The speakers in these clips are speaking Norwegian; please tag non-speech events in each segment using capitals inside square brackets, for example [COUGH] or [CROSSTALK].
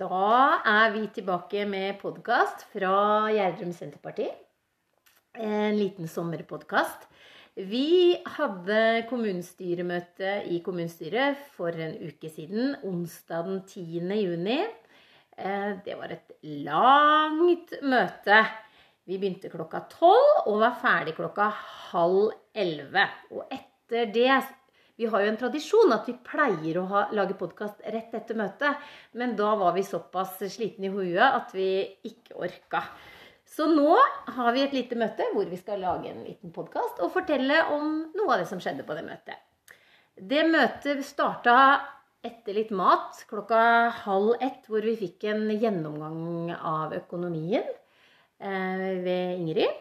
Da er vi tilbake med podkast fra Gjerdrum Senterparti. En liten sommerpodkast. Vi hadde kommunestyremøte i kommunestyret for en uke siden, onsdag den 10. juni. Eh, det var et langt møte. Vi begynte klokka tolv og var ferdig klokka halv elleve. Og etter det vi har jo en tradisjon at vi pleier å ha, lage podkast rett etter møtet. Men da var vi såpass slitne i huet at vi ikke orka. Så nå har vi et lite møte hvor vi skal lage en liten podkast og fortelle om noe av det som skjedde på det møtet. Det møtet starta etter litt mat klokka halv ett, hvor vi fikk en gjennomgang av økonomien eh, ved Ingrid.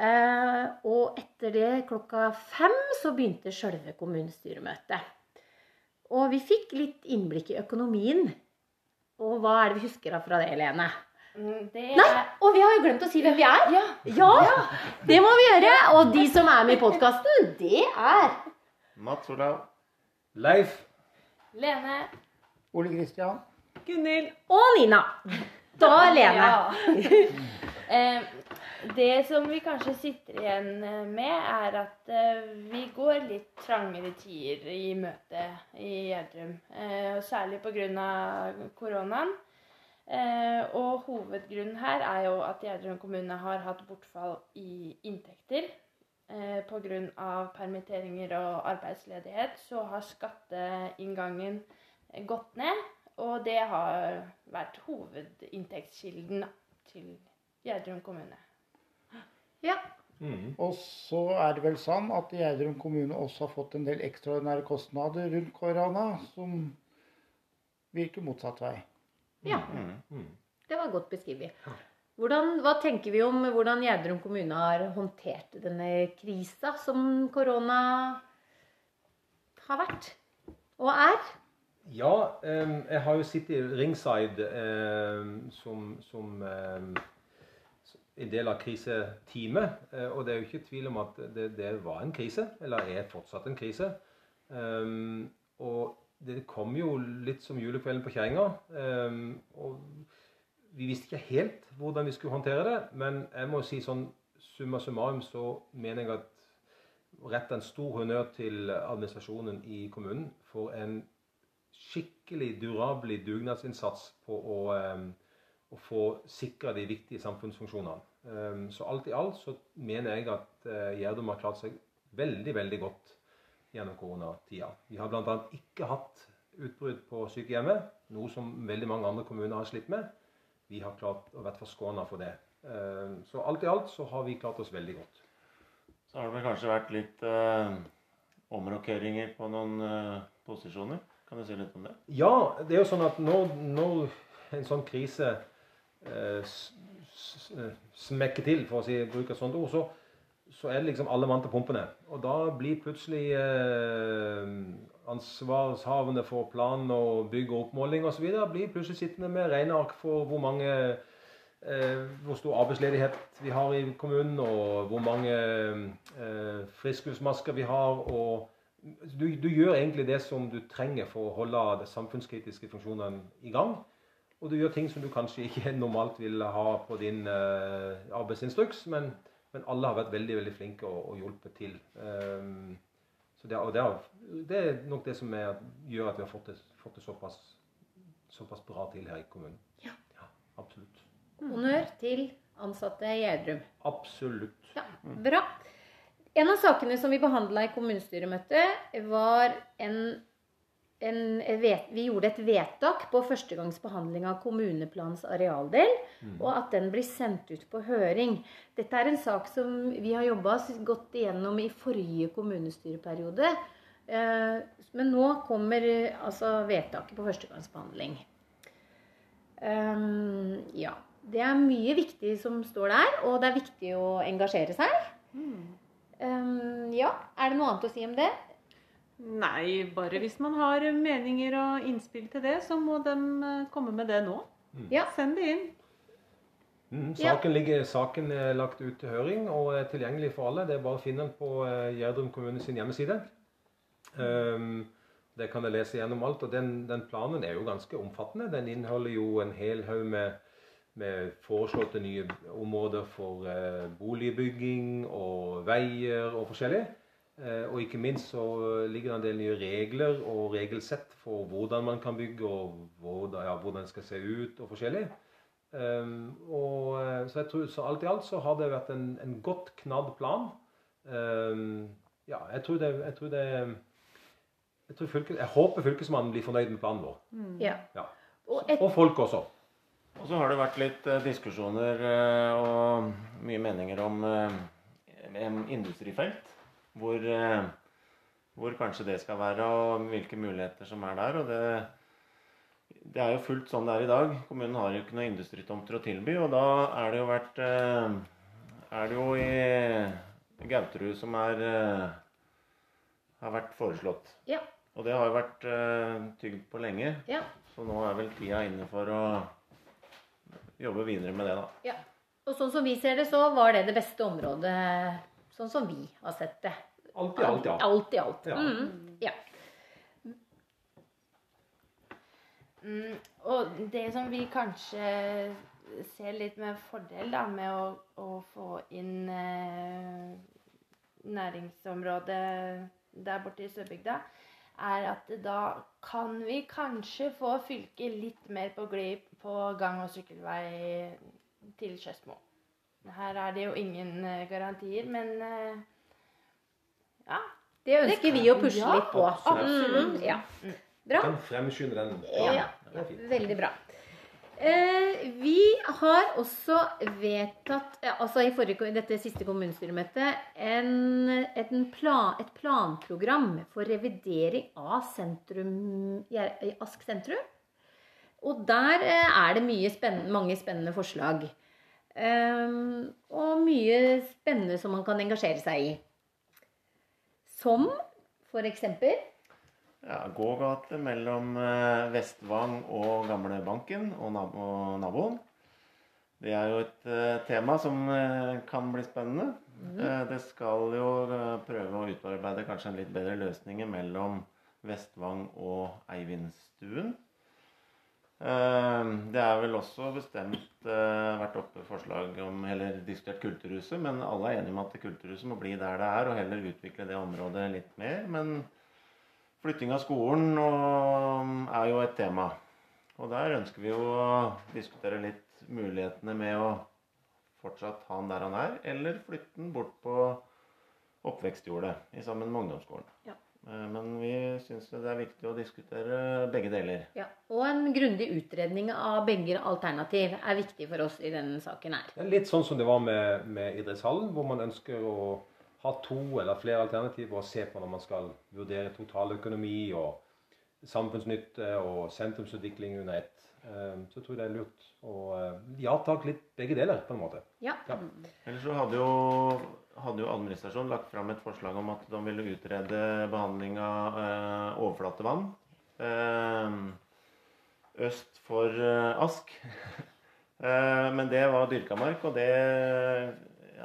Eh, og etter det, klokka fem, så begynte sjølve kommunestyremøtet. Og vi fikk litt innblikk i økonomien. Og hva er det vi husker fra det, Lene? Mm, det Nei, og vi har jo glemt å si hvem vi er. Ja. Ja, det må vi gjøre. Og de som er med i podkasten, det er Mats Olav. Leif. Lene. Ole Kristian. Gunhild. Og Nina. Da Lene. Ja. [LAUGHS] Det som vi kanskje sitter igjen eh, med, er at eh, vi går litt trangere tider i møtet i Gjerdrum. Eh, Særlig pga. koronaen. Og hovedgrunnen her er jo at Gjerdrum kommune har hatt bortfall i inntekter. Pga. permitteringer og arbeidsledighet så har skatteinngangen gått ned. Og det har vært hovedinntektskilden til Gjerdrum kommune. Ja. Mm. Og så er det vel sånn at Gjerdrum kommune også har fått en del ekstraordinære kostnader rundt korona, som virker motsatt vei. ja. Mm. Det var godt beskrevet. Hvordan, hva tenker vi om hvordan Gjerdrum kommune har håndtert denne krisa som korona har vært og er? Ja, jeg har jo sittet i ringside som, som en del av kriseteamet. eh, Og det er jo ikke tvil om at det, det var en krise, eller er fortsatt en krise. Um, og det kom jo litt som julekvelden på kjerringa. Um, og vi visste ikke helt hvordan vi skulle håndtere det, men jeg må si sånn summa summarum så mener jeg at rette en stor honnør til administrasjonen i kommunen for en skikkelig durabelig dugnadsinnsats på å, em, å få sikra de viktige samfunnsfunksjonene. Så alt i alt så mener jeg at Gjerdum Gjerdrum har klart seg veldig, veldig godt gjennom koronatida. Vi har bl.a. ikke hatt utbrudd på sykehjemmet, noe som veldig mange andre kommuner har slitt med. Vi har klart å vært forskåna for det. Så alt i alt så har vi klart oss veldig godt. Så har det vel kanskje vært litt eh, omrokeringer på noen eh, posisjoner. Kan du si litt om det? Ja, det er jo sånn at når, når en sånn krise eh, eh, smekker til, for å si, bruke et sånt ord, så, så er det liksom alle mann til pumpene. Og da blir plutselig eh, ansvarshavende for plan og bygg og oppmåling osv. blir plutselig sittende med regneark for hvor mange eh, hvor stor arbeidsledighet vi har i kommunen, og hvor mange eh, friskluftsmasker vi har. og du, du gjør egentlig det som du trenger for å holde de samfunnskritiske funksjonene i gang. Og du gjør ting som du kanskje ikke [LAUGHS] normalt vil ha på din eh, arbeidsinstruks, men, men alle har vært veldig veldig flinke og, og hjulpet til. Um, så det, og det, har, det er nok det som er, gjør at vi har fått det, fått det såpass, såpass bra til her i kommunen. Ja. absolutt. Honnør til ansatte i Gjerdrum. Absolutt. Ja, bra. En av sakene som vi behandla i kommunestyremøtet, var en, en vet, Vi gjorde et vedtak på førstegangsbehandling av kommuneplans arealdel, og at den blir sendt ut på høring. Dette er en sak som vi har jobba godt igjennom i forrige kommunestyreperiode. Eh, Men nå kommer altså vedtaket på førstegangsbehandling. Um, ja. Det er mye viktig som står der, og det er viktig å engasjere seg. Um, ja, Er det noe annet å si om det? Nei, bare hvis man har meninger og innspill til det, så må de eh, komme med det nå. Ja. Send det inn. Mm, Ja. saken, ligger, saken er lagt ut til høring og er tilgjengelig for alle. Det er bare å finne den på eh, Gjerdrum kommune sin hjemmeside. Um, Det kan jeg lese gjennom alt. Og den, den planen er jo ganske omfattende. Den inneholder jo en hel haug med, med foreslåtte nye områder for uh, boligbygging og veier og forskjellig. Eh, og ikke minst så ligger det en del nye regler og regelsett for hvordan man kan bygge, og hvordan, ja, hvordan det skal se ut og forskjellig. Um, og, eh, så jeg tror så alt i alt så har det vært en, en godt knadd plan. Um, ja, jeg tror det, jeg tror det jeg, tror fylke, jeg håper Fylkesmannen blir fornøyd med planen vår. Ja. Ja. Og et, Og folk også. Og så har det vært litt uh, diskusjoner uh, og mye meninger om uh, industrifelt. Hvor, eh, hvor kanskje det skal være, og hvilke muligheter som er der. Og det, det er jo fullt sånn det er i dag. Kommunen har jo ikke noen industritomter å tilby. Og da er det jo vært eh, Er det jo i Gauterud som er eh, har vært foreslått. Ja. Og det har jo vært tygd på lenge. ja. Så nå er vel tida inne for å jobbe videre med det, da. Ja. Og sånn som vi ser det, så var det det beste området, sånn som vi har sett det. Alt i alt, ja. Alt i alt. Ja. Mm. ja. Mm, og det som vi kanskje ser litt med fordel da, med å, å få inn eh, næringsområdet der borte i Sørbygda, er at da kan vi kanskje få fylket litt mer på glid på gang- og sykkelvei til Skedsmo. Her er det jo ingen eh, garantier, men eh, ja. Det ønsker vi å pushe Ja, litt på. absolutt. Mm, ja. Bra. Kan fremskynde den. Ja, det veldig bra. Eh, vi har også vedtatt, altså i forrige, dette siste kommunestyremøtet, en, en plan, et planprogram for revidering av sentrum, Ask sentrum. Og der er det mye spennende, mange spennende forslag. Eh, og mye spennende som man kan engasjere seg i. Som for eksempel Ja, Gågate mellom eh, Vestvang og Gamle Banken og, nab og naboen. Det er jo et eh, tema som eh, kan bli spennende. Eh, det skal jo prøve å utarbeide kanskje en litt bedre løsninger mellom Vestvang og Eivindstuen. Eh, det er vel også bestemt eh, vært oppe forslag om heller diskutert Kulturhuset, men alle er enige om at Kulturhuset må bli der det er, og heller utvikle det området litt mer. Men flytting av skolen er jo et tema. Og der ønsker vi jo å diskutere litt mulighetene med å fortsatt ha han der han er, eller flytte den bort på oppvekstjordet sammen med ungdomsskolen. Ja. Eh, Men vi syns det er viktig å diskutere begge deler. Ja, og en grundig utredning av begge alternativ er viktig for oss i denne saken her. Det er litt sånn som det var med, med idrettshallen, hvor man ønsker å ha to eller flere alternativer å se på når man skal vurdere totaløkonomi og samfunnsnytte og sentrumsutvikling under ett. Så Så tror jeg det er lurt å eh, ja takk litt begge deler, på en måte. Ja. Ja. Ellers så hadde jo, hadde jo administrasjonen lagt fram et forslag om at de ville utrede behandling av eh, overflatevann eh, øst for eh, Ask. [LAUGHS] eh, men det var dyrka og det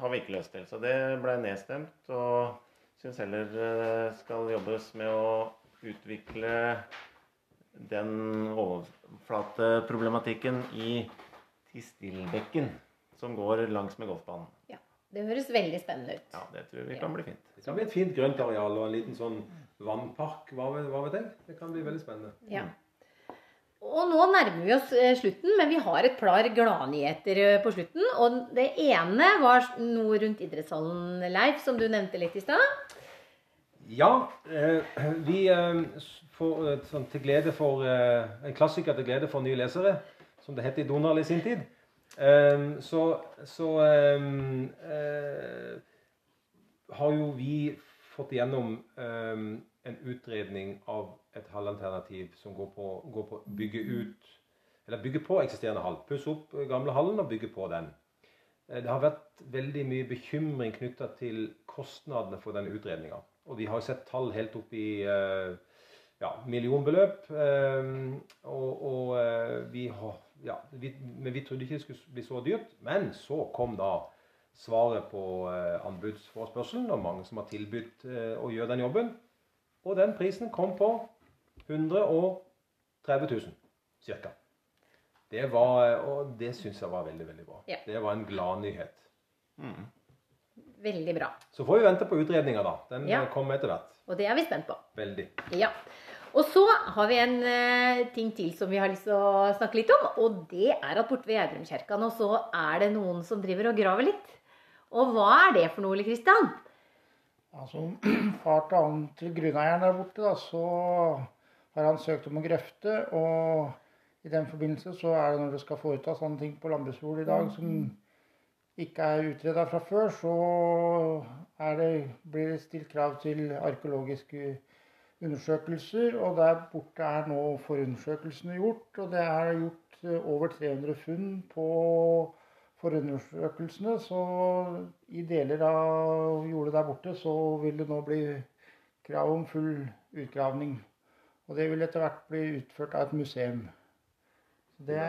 har vi ikke løst til. Så det ble nedstemt. Og syns heller det skal jobbes med å utvikle den overflateproblematikken i Tistilbekken, som går langs med golfbanen. Det høres veldig spennende ut. Ja, det tror vi kan bli fint. Det kan bli et fint grønt areal og en liten sånn vannpark. Hva vet, jeg? Det kan bli veldig spennende. Ja. Og nå nærmer vi oss eh, slutten, men vi har et par gladnyheter eh, på slutten. Og det ene var noe rundt idrettshallen, Leif, som du nevnte litt i stad. Ja, eh, vi får sånn, til glede for En klassiker til glede for nye lesere, som det het i Donald i sin tid. Eh, så så um, uh, har jo vi fått igjennom um, en utredning av et halvalternativ som går på, går på bygge ut Eller bygge på eksisterende hall. Pusse opp gamle hallen og bygge på den. Eh, Det har vært veldig mye bekymring knytta til kostnadene for denne utredninga. Og vi har sett tall helt opp i eh, ja, millionbeløp. eh, Og, og eh, vi har ja, vi, Men vi trodde ikke det skulle bli så dyrt. Men så kom da svaret på eh, anbudsforespørselen, og mange som har tilbudt eh, å gjøre den jobben. Og den prisen kom på 130 000 ca. Det var, og det syns jeg var veldig, veldig bra. Ja. Det var en gladnyhet. Mm. Veldig bra. Så får vi vente på utredninga, da. Den Ja. kommer etter hvert. Og det er vi spent på. Veldig. Ja. Og så har vi en eh, ting til som vi har lyst til å snakke litt om. Og det er at borte ved Gjerdrumkirka nå så er det noen som driver og graver litt. Og hva er det for noe, Ole Kristian? Altså, [CLEARS THROAT] far til han til grunneieren der borte, da, så har han søkt om å grøfte. Og i den forbindelse så er det når det skal foretas sånne ting på landbruksjord i dag som ikke er utreda fra før, så det, blir det stilt krav til arkeologiske undersøkelser. Og der borte er nå forundersøkelsene gjort. Og det er gjort eh, over 300 funn på forundersøkelsene. Så i deler av jordet der borte så vil det nå bli krav om full utgravning. Og det vil etter hvert bli utført av et museum. Så det,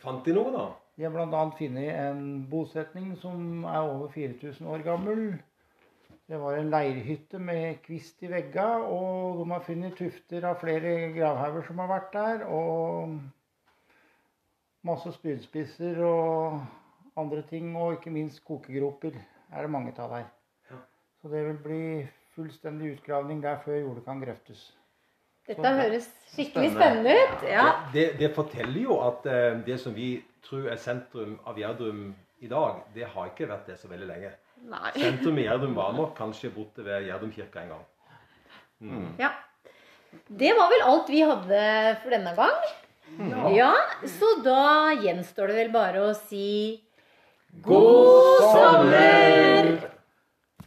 Fant de noe, da? de har bl.a. funnet en bosetning som er over 4000 år gammel. Det var en leirhytte med kvist i veggene, og de har funnet tufter av flere gravhauger som har vært der. Og masse spydspisser og andre ting, og ikke minst kokegroper er det mange av der. Så det vil bli fullstendig utgravning der før jordet kan grøftes. Dette høres skikkelig Spennende. spennende ut. Ja. Det, det forteller jo at eh, det som vi tror er sentrum av Gjerdrum i dag, det har ikke vært det så veldig lenge. Nei. Sentrum i Gjerdum var nok kanskje borte ved Gjerdum kirke en gang. Mm. Ja. Det var vel alt vi hadde for denne gang. Ja, så da gjenstår det vel bare å si God sommer!